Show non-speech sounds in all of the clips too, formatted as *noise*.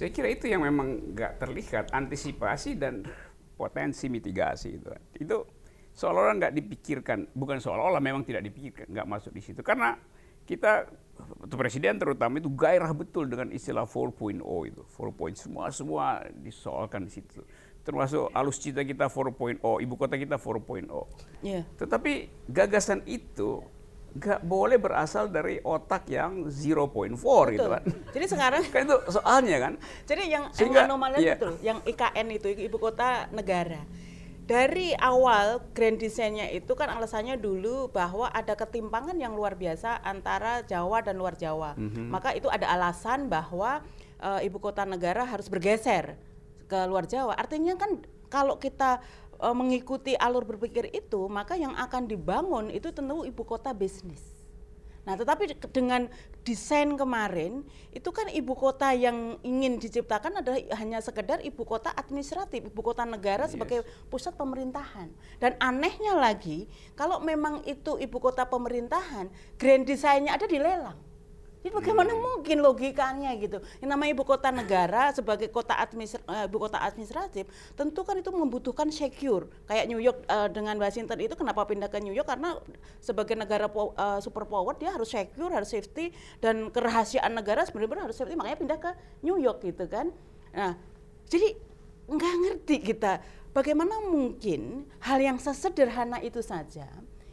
Saya kira itu yang memang nggak terlihat antisipasi dan potensi mitigasi itu. Itu seolah-olah nggak dipikirkan, bukan seolah-olah memang tidak dipikirkan, nggak masuk di situ. Karena kita presiden terutama itu gairah betul dengan istilah 4.0 itu, 4.0 semua semua disoalkan di situ. Termasuk alus cita kita 4.0, ibu kota kita 4.0. Yeah. Tetapi gagasan itu nggak boleh berasal dari otak yang 0.4 gitu kan. Jadi sekarang *laughs* kan itu soalnya kan. Jadi yang Sehingga, anomali iya. itu, yang IKN itu ibu kota negara. Dari awal grand desainnya itu kan alasannya dulu bahwa ada ketimpangan yang luar biasa antara Jawa dan luar Jawa. Mm -hmm. Maka itu ada alasan bahwa uh, ibu kota negara harus bergeser ke luar Jawa. Artinya kan kalau kita uh, mengikuti alur berpikir itu, maka yang akan dibangun itu tentu ibu kota bisnis. Nah, tetapi dengan desain kemarin itu kan ibu kota yang ingin diciptakan adalah hanya sekedar ibu kota administratif, ibu kota negara yes. sebagai pusat pemerintahan. Dan anehnya lagi, kalau memang itu ibu kota pemerintahan, grand desainnya ada di lelang. Jadi bagaimana hmm. mungkin logikanya gitu? Yang namanya ibu kota negara sebagai kota uh, ibu kota administratif, tentu kan itu membutuhkan secure. Kayak New York uh, dengan Washington itu kenapa pindah ke New York karena sebagai negara uh, superpower dia harus secure, harus safety dan kerahasiaan negara sebenarnya harus safety, makanya pindah ke New York gitu kan. Nah, jadi nggak ngerti kita bagaimana mungkin hal yang sesederhana itu saja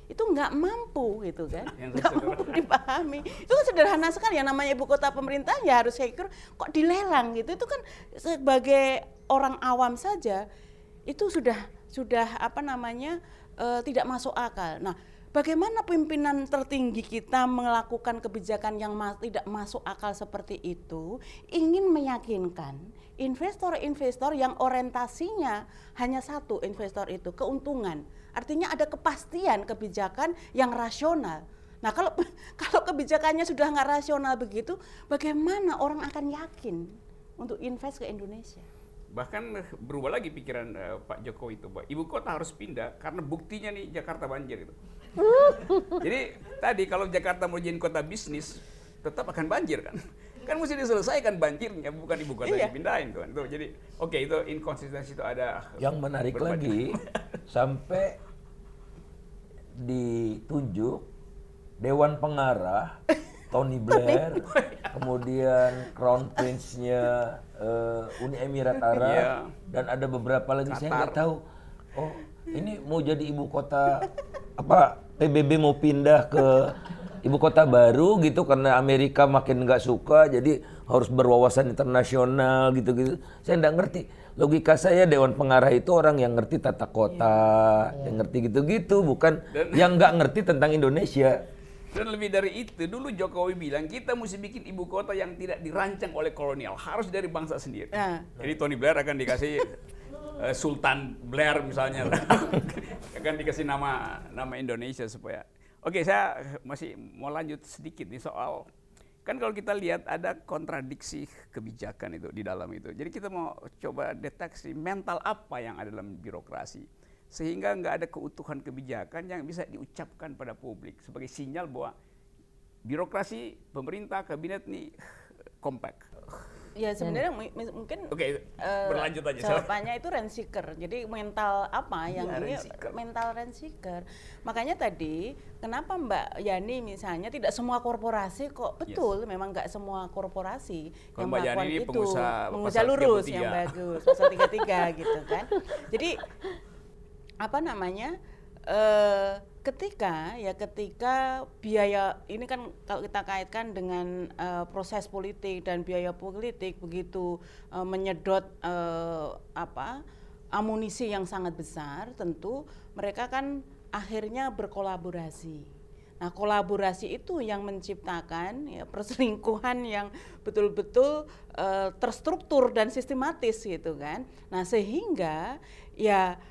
itu nggak mampu gitu kan. *laughs* Nggak mampu dipahami. Itu kan sederhana sekali yang namanya ibu kota pemerintah ya harus secure kok dilelang gitu? Itu kan sebagai orang awam saja itu sudah sudah apa namanya uh, tidak masuk akal. Nah Bagaimana pimpinan tertinggi kita melakukan kebijakan yang ma tidak masuk akal seperti itu, ingin meyakinkan investor-investor yang orientasinya hanya satu investor itu, keuntungan. Artinya ada kepastian kebijakan yang rasional. Nah kalau *laughs* kalau kebijakannya sudah nggak rasional begitu, bagaimana orang akan yakin untuk invest ke Indonesia? bahkan berubah lagi pikiran uh, Pak Jokowi itu, Pak. Ibu kota harus pindah karena buktinya nih Jakarta banjir itu. Jadi tadi kalau Jakarta mau jadi kota bisnis, tetap akan banjir kan. Kan mesti diselesaikan banjirnya, bukan ibu kota iya. dipindahin tuh. Tuh, jadi oke okay, itu inkonsistensi itu ada. Yang menarik lagi *laughs* sampai ditunjuk Dewan Pengarah Tony *laughs* Blair, kemudian Crown Prince-nya uh, Uni Emirat Arab, yeah. dan ada beberapa lagi Qatar. saya nggak tahu. Oh, ini mau jadi ibu kota apa? PBB mau pindah ke ibu kota baru gitu karena Amerika makin nggak suka, jadi harus berwawasan internasional gitu-gitu. Saya nggak ngerti. Logika saya Dewan Pengarah itu orang yang ngerti tata kota, yeah. yang ngerti gitu-gitu, bukan dan, yang nggak ngerti tentang Indonesia. Dan lebih dari itu, dulu Jokowi bilang kita mesti bikin ibu kota yang tidak dirancang oleh kolonial, harus dari bangsa sendiri. Ya. Jadi Tony Blair akan dikasih uh, Sultan Blair misalnya, akan *laughs* dikasih nama nama Indonesia supaya. Oke, saya masih mau lanjut sedikit nih soal kan kalau kita lihat ada kontradiksi kebijakan itu di dalam itu. Jadi kita mau coba deteksi mental apa yang ada dalam birokrasi sehingga nggak ada keutuhan kebijakan yang bisa diucapkan pada publik sebagai sinyal bahwa birokrasi pemerintah kabinet ini kompak. Ya sebenarnya hmm. mungkin Oke, okay, uh, berlanjut aja. Jawabannya itu rent Jadi mental apa iya, yang ya, ini mental rent Makanya tadi kenapa Mbak Yani misalnya tidak semua korporasi kok betul yes. memang nggak semua korporasi Kalau yang Mbak melakukan Yani itu pengusaha, pengusaha lurus 33. yang bagus pasal 33 gitu kan. *laughs* Jadi apa namanya uh, ketika ya ketika biaya ini kan kalau kita kaitkan dengan uh, proses politik dan biaya politik begitu uh, menyedot uh, apa amunisi yang sangat besar tentu mereka kan akhirnya berkolaborasi Nah, kolaborasi itu yang menciptakan ya, perselingkuhan yang betul-betul uh, terstruktur dan sistematis gitu kan. Nah, sehingga ya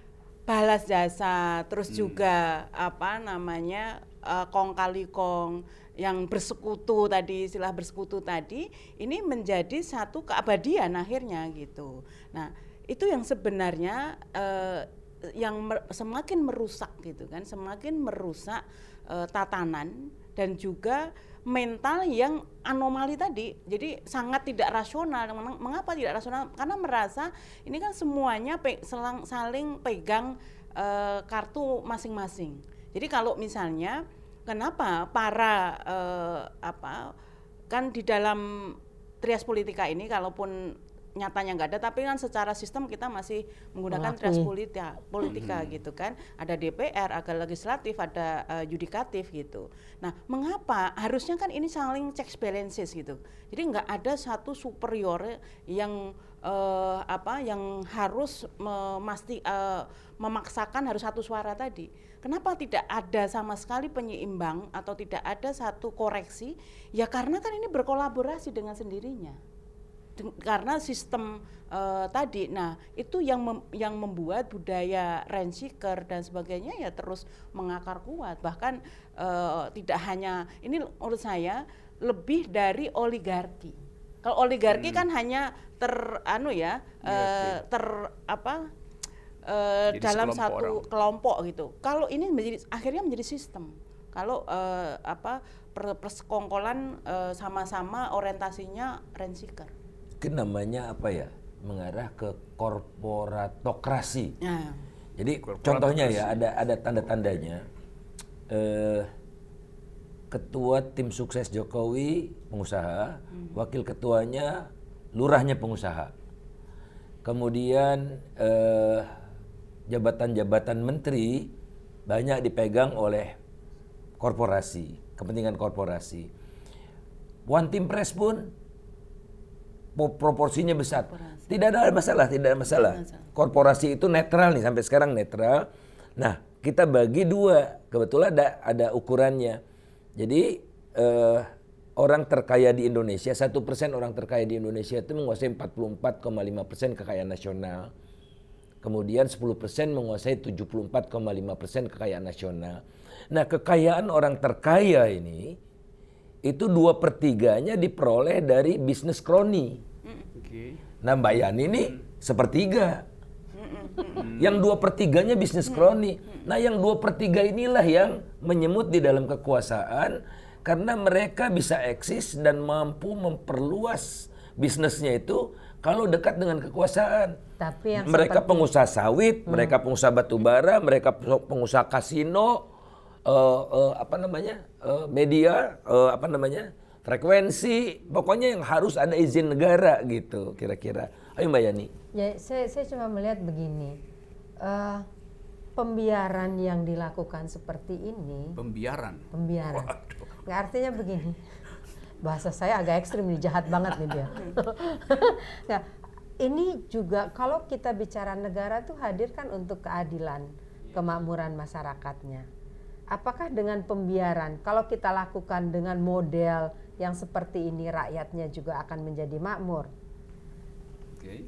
balas jasa, terus hmm. juga apa namanya uh, kong kali kong yang bersekutu tadi, istilah bersekutu tadi, ini menjadi satu keabadian akhirnya gitu. Nah itu yang sebenarnya uh, yang mer semakin merusak gitu kan, semakin merusak uh, tatanan dan juga mental yang anomali tadi. Jadi sangat tidak rasional. Mengapa tidak rasional? Karena merasa ini kan semuanya pe selang, saling pegang uh, kartu masing-masing. Jadi kalau misalnya kenapa para uh, apa kan di dalam trias politika ini kalaupun nyatanya nggak ada tapi kan secara sistem kita masih menggunakan trias politika politika hmm. gitu kan. Ada DPR ada legislatif ada uh, yudikatif gitu. Nah mengapa? Harusnya kan ini saling checks balances gitu. Jadi nggak ada satu superior yang uh, apa yang harus memasti uh, memaksakan harus satu suara tadi. Kenapa tidak ada sama sekali penyeimbang atau tidak ada satu koreksi? Ya karena kan ini berkolaborasi dengan sendirinya karena sistem uh, tadi. Nah, itu yang mem yang membuat budaya rent seeker dan sebagainya ya terus mengakar kuat. Bahkan uh, tidak hanya ini menurut saya lebih dari oligarki. Kalau oligarki hmm. kan hanya ter anu ya, uh, ter apa uh, dalam satu orang. kelompok gitu. Kalau ini menjadi akhirnya menjadi sistem. Kalau uh, apa persekongkolan sama-sama uh, orientasinya rent seeker mungkin namanya apa ya mengarah ke korporatokrasi. Ya. Jadi contohnya ya ada ada tanda-tandanya eh, ketua tim sukses Jokowi pengusaha, hmm. wakil ketuanya lurahnya pengusaha. Kemudian eh, jabatan-jabatan menteri banyak dipegang oleh korporasi, kepentingan korporasi. One Team Press pun proporsinya besar. Korporasi. Tidak ada masalah, tidak ada masalah. Korporasi itu netral nih sampai sekarang netral. Nah, kita bagi dua. Kebetulan ada ada ukurannya. Jadi eh, orang terkaya di Indonesia, satu persen orang terkaya di Indonesia itu menguasai 44,5 persen kekayaan nasional. Kemudian 10 persen menguasai 74,5 persen kekayaan nasional. Nah, kekayaan orang terkaya ini itu dua pertiganya diperoleh dari bisnis kroni. Okay. Nah Mbak Yani ini hmm. sepertiga. Hmm. Yang dua pertiganya bisnis kroni. Nah yang dua pertiga inilah yang menyemut di dalam kekuasaan karena mereka bisa eksis dan mampu memperluas bisnisnya itu kalau dekat dengan kekuasaan. Tapi yang mereka seperti... pengusaha sawit, hmm. mereka pengusaha batu bara, mereka pengusaha kasino, uh, uh, apa namanya uh, media, uh, apa namanya frekuensi, pokoknya yang harus ada izin negara gitu kira-kira. Ayo Mbak Yani. Ya, saya, saya cuma melihat begini, uh, pembiaran yang dilakukan seperti ini. Pembiaran. Pembiaran. Nggak artinya begini. Bahasa saya agak ekstrim nih, jahat banget nih dia. nah, *laughs* ini juga kalau kita bicara negara tuh hadir kan untuk keadilan, kemakmuran masyarakatnya. Apakah dengan pembiaran, kalau kita lakukan dengan model yang seperti ini rakyatnya juga akan menjadi makmur. Okay.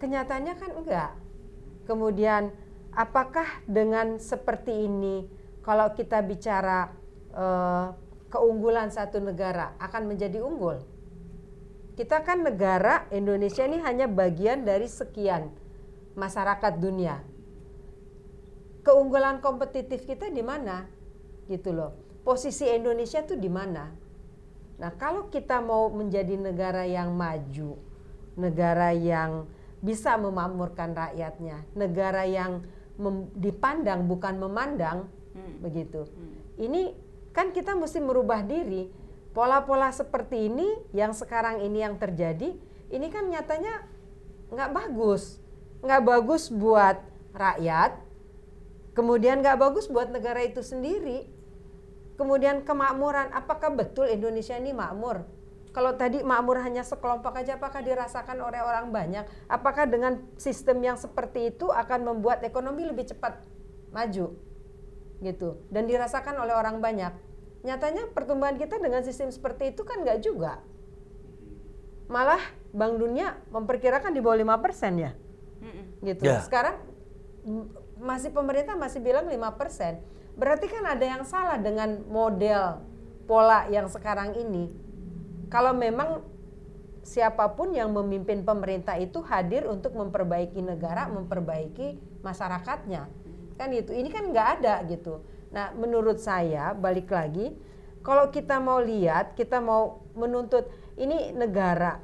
Kenyataannya kan enggak. Kemudian apakah dengan seperti ini kalau kita bicara uh, keunggulan satu negara akan menjadi unggul? Kita kan negara Indonesia ini hanya bagian dari sekian masyarakat dunia. Keunggulan kompetitif kita di mana? Gitu loh. Posisi Indonesia tuh di mana? Nah, kalau kita mau menjadi negara yang maju, negara yang bisa memakmurkan rakyatnya, negara yang dipandang bukan memandang, hmm. begitu. Hmm. Ini kan kita mesti merubah diri. Pola-pola seperti ini yang sekarang ini yang terjadi, ini kan nyatanya nggak bagus, nggak bagus buat rakyat, kemudian nggak bagus buat negara itu sendiri Kemudian kemakmuran, apakah betul Indonesia ini makmur? Kalau tadi makmur hanya sekelompok aja, apakah dirasakan oleh orang banyak? Apakah dengan sistem yang seperti itu akan membuat ekonomi lebih cepat maju? Gitu. Dan dirasakan oleh orang banyak. Nyatanya pertumbuhan kita dengan sistem seperti itu kan nggak juga. Malah Bank Dunia memperkirakan di bawah 5% ya. Gitu. Yeah. Sekarang masih pemerintah masih bilang 5%. Berarti kan ada yang salah dengan model pola yang sekarang ini. Kalau memang siapa pun yang memimpin pemerintah itu hadir untuk memperbaiki negara, memperbaiki masyarakatnya. Kan itu. Ini kan nggak ada gitu. Nah, menurut saya balik lagi Kalau kita mau lihat, kita mau menuntut ini negara,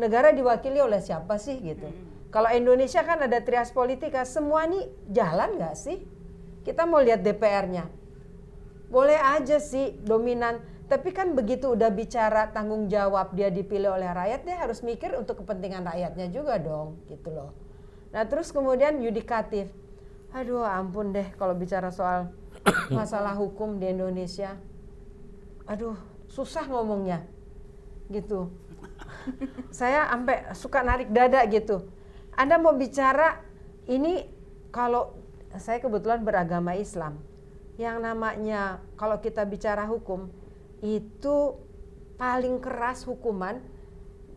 negara diwakili oleh siapa sih gitu. Hmm. Kalau Indonesia kan ada trias politika, semua ini jalan nggak sih? Kita mau lihat DPR-nya. Boleh aja sih dominan, tapi kan begitu udah bicara tanggung jawab dia dipilih oleh rakyat, dia harus mikir untuk kepentingan rakyatnya juga dong, gitu loh. Nah terus kemudian yudikatif, aduh ampun deh kalau bicara soal *coughs* masalah hukum di Indonesia, aduh susah ngomongnya, gitu. Saya sampai suka narik dada gitu. Anda mau bicara ini kalau saya kebetulan beragama Islam, yang namanya kalau kita bicara hukum itu paling keras hukuman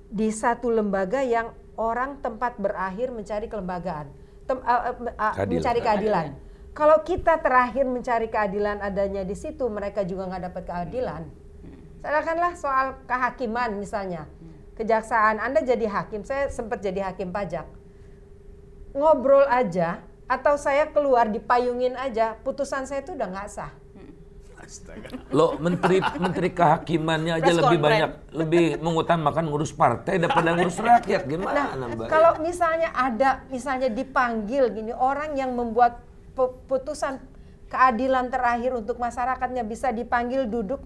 di satu lembaga yang orang tempat berakhir mencari kelembagaan, tem, uh, uh, uh, mencari keadilan. Kalau kita terakhir mencari keadilan adanya di situ, mereka juga nggak dapat keadilan. Katakanlah soal kehakiman misalnya, kejaksaan, Anda jadi hakim, saya sempat jadi hakim pajak. Ngobrol aja, atau saya keluar dipayungin aja, putusan saya itu udah nggak sah Astaga. Lo menteri menteri kehakimannya aja Press lebih banyak lebih mengutamakan ngurus partai daripada ngurus rakyat gimana nah, Mbak? Kalau misalnya ada misalnya dipanggil gini orang yang membuat putusan keadilan terakhir untuk masyarakatnya bisa dipanggil duduk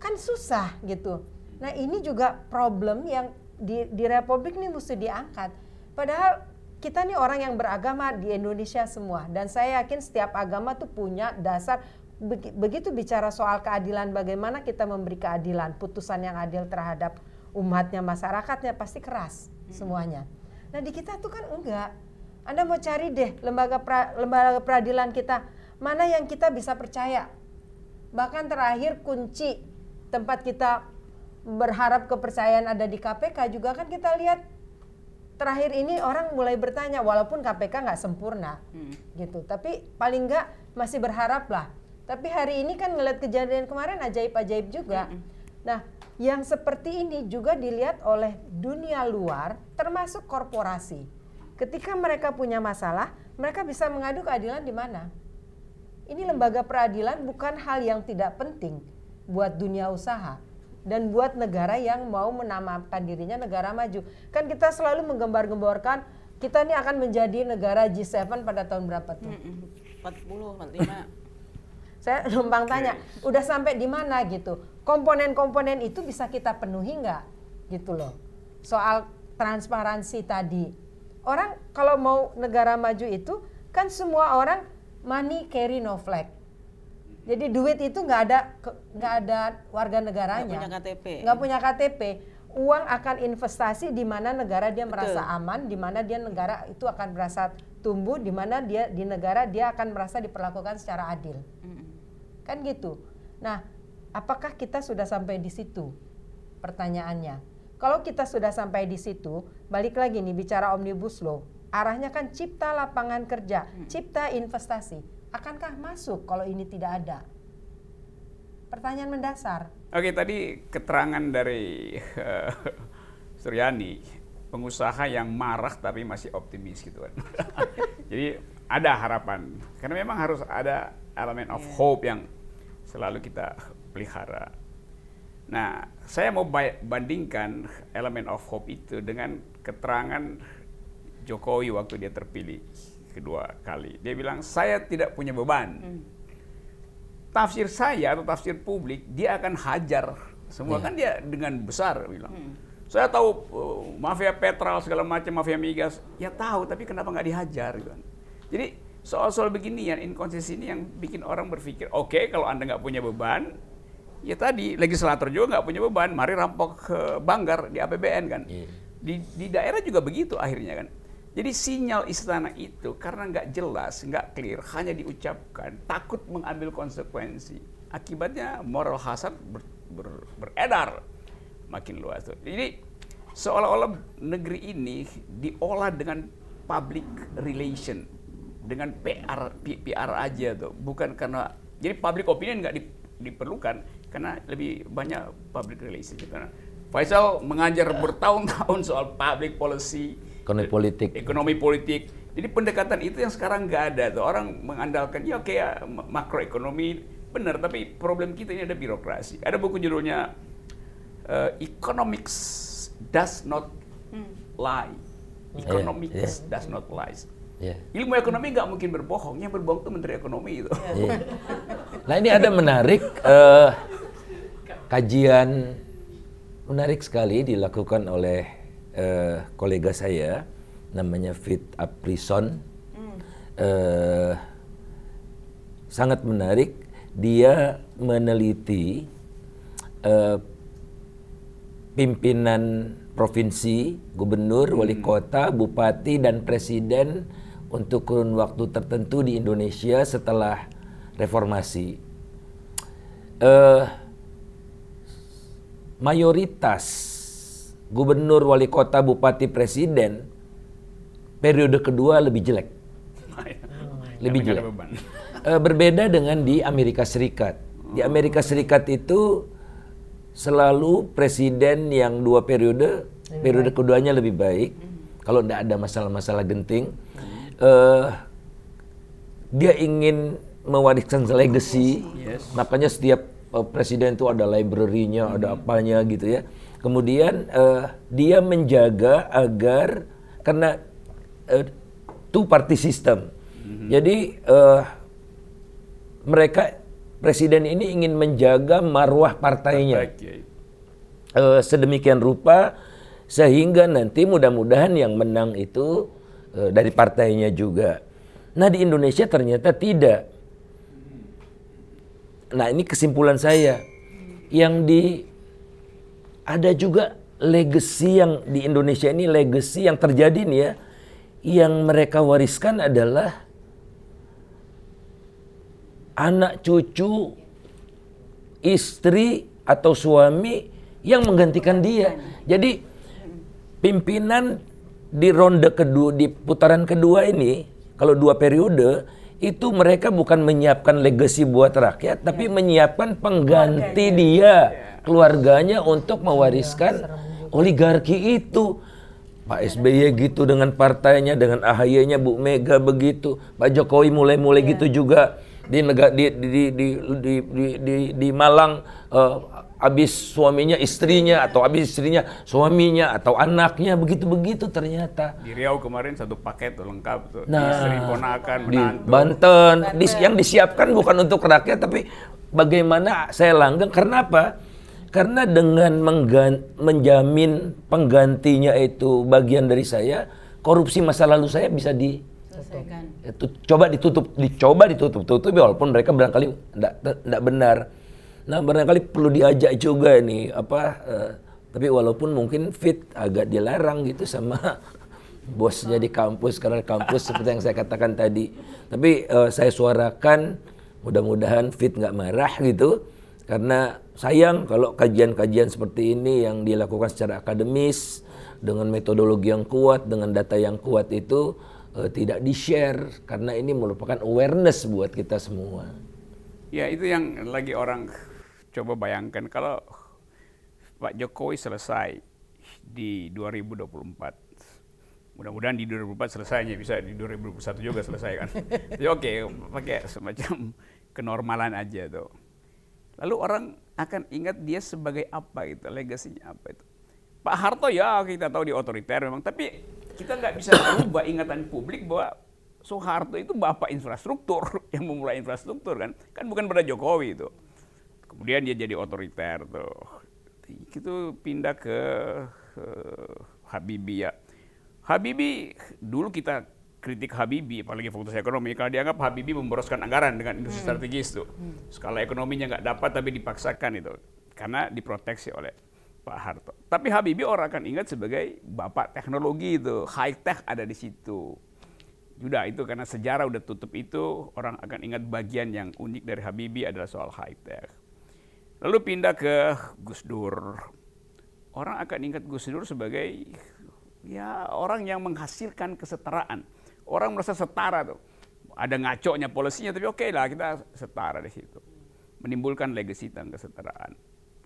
kan susah gitu. Nah, ini juga problem yang di di republik ini mesti diangkat. Padahal kita nih orang yang beragama di Indonesia semua dan saya yakin setiap agama tuh punya dasar begitu bicara soal keadilan bagaimana kita memberi keadilan putusan yang adil terhadap umatnya masyarakatnya pasti keras semuanya. Nah di kita tuh kan enggak. Anda mau cari deh lembaga pra, lembaga peradilan kita mana yang kita bisa percaya? Bahkan terakhir kunci tempat kita berharap kepercayaan ada di KPK juga kan kita lihat terakhir ini orang mulai bertanya walaupun KPK nggak sempurna hmm. gitu tapi paling nggak masih berharap lah tapi hari ini kan ngeliat kejadian kemarin ajaib-ajaib juga. Mm -hmm. Nah, yang seperti ini juga dilihat oleh dunia luar, termasuk korporasi. Ketika mereka punya masalah, mereka bisa mengadu keadilan di mana? Ini lembaga peradilan bukan hal yang tidak penting buat dunia usaha dan buat negara yang mau menamakan dirinya negara maju. Kan kita selalu menggembar-gemborkan kita ini akan menjadi negara G7 pada tahun berapa tuh? 40, 45. *laughs* Saya numpang tanya, udah sampai di mana gitu? Komponen-komponen itu bisa kita penuhi nggak? Gitu loh. Soal transparansi tadi. Orang kalau mau negara maju itu kan semua orang money carry no flag. Jadi duit itu nggak ada nggak ada warga negaranya. Nggak punya KTP. Nggak punya KTP. Uang akan investasi di mana negara dia Betul. merasa aman, di mana dia negara itu akan merasa tumbuh, di mana dia di negara dia akan merasa diperlakukan secara adil. Mm Kan gitu. Nah, apakah kita sudah sampai di situ? Pertanyaannya. Kalau kita sudah sampai di situ, balik lagi nih bicara omnibus law. Arahnya kan cipta lapangan kerja, cipta investasi. Akankah masuk kalau ini tidak ada? Pertanyaan mendasar. Oke, tadi keterangan dari uh, Suryani, pengusaha yang marah tapi masih optimis gitu kan. *laughs* Jadi ada harapan. Karena memang harus ada elemen of yeah. hope yang selalu kita pelihara. Nah, saya mau bandingkan elemen of hope itu dengan keterangan Jokowi waktu dia terpilih kedua kali. Dia bilang, saya tidak punya beban. Hmm. Tafsir saya atau tafsir publik, dia akan hajar. Semua yeah. kan dia dengan besar bilang. Hmm. Saya tahu uh, mafia petrol segala macam, mafia migas. Ya tahu, tapi kenapa nggak dihajar? Gitu. Jadi soal-soal begini yang inkonsistensi ini yang bikin orang berpikir, oke okay, kalau anda nggak punya beban, ya tadi legislator juga nggak punya beban, mari rampok ke Banggar di APBN kan. Yeah. Di, di daerah juga begitu akhirnya kan. Jadi sinyal istana itu karena nggak jelas, nggak clear, hanya diucapkan, takut mengambil konsekuensi. Akibatnya moral hazard ber, ber, beredar makin luas. Jadi seolah-olah negeri ini diolah dengan public relation dengan PR PR aja tuh bukan karena jadi public opinion nggak di, diperlukan karena lebih banyak public relations karena Faisal mengajar bertahun-tahun soal public policy ekonomi politik ekonomi politik jadi pendekatan itu yang sekarang nggak ada tuh orang mengandalkan ya oke ya makroekonomi benar, tapi problem kita ini ada birokrasi. Ada buku judulnya uh, Economics Does Not hmm. Lie. Economics yeah, yeah. does not lie. Yeah. Ilmu ekonomi nggak mungkin berbohong, yang berbohong itu menteri ekonomi itu. Yeah. Nah ini ada menarik uh, kajian menarik sekali dilakukan oleh uh, kolega saya namanya Fit Aprison. Uh, sangat menarik. Dia meneliti uh, pimpinan provinsi, gubernur, hmm. wali kota, bupati, dan presiden untuk kurun waktu tertentu di Indonesia setelah reformasi. Uh, mayoritas gubernur, wali kota, bupati, presiden periode kedua lebih jelek. lebih jelek. Uh, *laughs* berbeda dengan di Amerika Serikat. Di Amerika Serikat itu selalu presiden yang dua periode, periode keduanya lebih baik. Kalau tidak ada masalah-masalah genting, uh, dia ingin mewariskan legacy. Yes. Makanya setiap uh, presiden itu ada library-nya, hmm. ada apanya gitu ya. Kemudian uh, dia menjaga agar karena uh, two party system. Mm-hmm. Jadi uh, mereka presiden ini ingin menjaga marwah partainya. Uh, sedemikian rupa sehingga nanti mudah-mudahan yang menang itu uh, dari partainya juga. Nah di Indonesia ternyata tidak. Nah ini kesimpulan saya. Yang di ada juga legacy yang di Indonesia ini legacy yang terjadi nih ya yang mereka wariskan adalah anak cucu istri atau suami yang menggantikan dia. Jadi pimpinan di ronde kedua di putaran kedua ini kalau dua periode itu mereka bukan menyiapkan legacy buat rakyat tapi menyiapkan pengganti dia keluarganya untuk mewariskan oligarki itu. Pak SBY gitu dengan partainya, dengan AHY-nya Bu Mega begitu, Pak Jokowi mulai-mulai yeah. gitu juga di negara di di di di di, di, di, di Malang uh, habis suaminya istrinya atau habis istrinya suaminya atau anaknya begitu begitu ternyata di Riau kemarin satu paket tuh lengkap tuh nah, istri ponakan di menantu. Banten, Banten. yang disiapkan bukan untuk rakyat tapi bagaimana saya langgeng karena apa karena dengan menjamin penggantinya itu bagian dari saya, korupsi masa lalu saya bisa di Itu, coba ditutup, dicoba ditutup, tutup walaupun mereka barangkali tidak benar. Nah barangkali perlu diajak juga nih apa, uh, tapi walaupun mungkin fit agak dilarang gitu sama *laughs* bosnya di kampus karena kampus *laughs* seperti yang saya katakan tadi. Tapi uh, saya suarakan mudah-mudahan fit nggak marah gitu karena sayang kalau kajian-kajian seperti ini yang dilakukan secara akademis dengan metodologi yang kuat, dengan data yang kuat itu uh, tidak di-share karena ini merupakan awareness buat kita semua. Ya, itu yang lagi orang coba bayangkan kalau Pak Jokowi selesai di 2024. Mudah-mudahan di 2024 selesainya bisa di 2021 juga selesai kan. *laughs* Jadi oke, okay, pakai semacam kenormalan aja tuh Lalu orang akan ingat dia sebagai apa itu, legasinya apa itu. Pak Harto ya kita tahu di otoriter memang, tapi kita nggak bisa berubah ingatan publik bahwa Soeharto itu bapak infrastruktur *laughs* yang memulai infrastruktur kan, kan bukan pada Jokowi itu. Kemudian dia jadi otoriter tuh, itu pindah ke uh, Habibie ya. Habibie dulu kita kritik Habibie, apalagi fokus ekonomi, kalau dianggap Habibie memboroskan anggaran dengan industri hmm. strategis tuh. Hmm. Skala ekonominya nggak dapat tapi dipaksakan itu, karena diproteksi oleh Pak Harto. Tapi Habibie orang akan ingat sebagai bapak teknologi itu, high tech ada di situ. Sudah itu karena sejarah udah tutup itu, orang akan ingat bagian yang unik dari Habibie adalah soal high tech. Lalu pindah ke Gus Dur. Orang akan ingat Gus Dur sebagai ya orang yang menghasilkan kesetaraan orang merasa setara tuh. Ada ngaco-nya polisinya, tapi oke okay lah kita setara di situ. Menimbulkan legacy dan kesetaraan.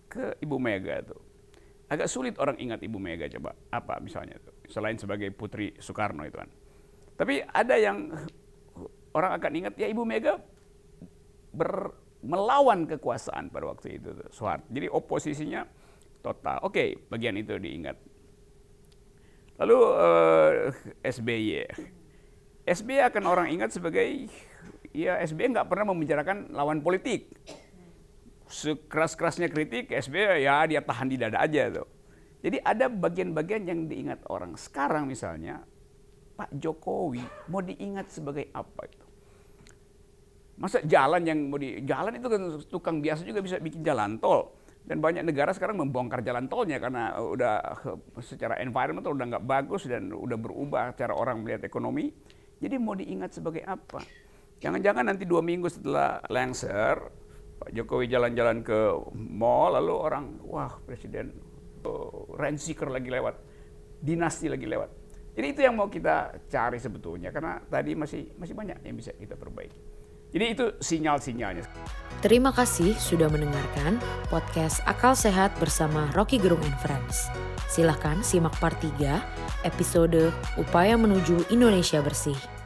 Ke Ibu Mega tuh. Agak sulit orang ingat Ibu Mega coba. Apa misalnya tuh. Selain sebagai putri Soekarno itu kan. Tapi ada yang orang akan ingat, ya Ibu Mega ber, melawan kekuasaan pada waktu itu Soeharto. Jadi oposisinya total. Oke, okay, bagian itu diingat. Lalu uh, eh, SBY. SBY akan orang ingat sebagai ya SBY nggak pernah membicarakan lawan politik. Sekeras-kerasnya kritik SBY ya dia tahan di dada aja tuh. Jadi ada bagian-bagian yang diingat orang. Sekarang misalnya Pak Jokowi mau diingat sebagai apa itu? Masa jalan yang mau di jalan itu kan tukang biasa juga bisa bikin jalan tol dan banyak negara sekarang membongkar jalan tolnya karena udah secara environment udah nggak bagus dan udah berubah cara orang melihat ekonomi. Jadi mau diingat sebagai apa? Jangan-jangan nanti dua minggu setelah Lengser, Pak Jokowi jalan-jalan ke mall, lalu orang, wah presiden uh, rent lagi lewat, dinasti lagi lewat. Jadi itu yang mau kita cari sebetulnya, karena tadi masih masih banyak yang bisa kita perbaiki. Jadi itu sinyal-sinyalnya. Terima kasih sudah mendengarkan podcast Akal Sehat bersama Rocky Gerung and Friends. Silahkan simak part 3 episode Upaya Menuju Indonesia Bersih.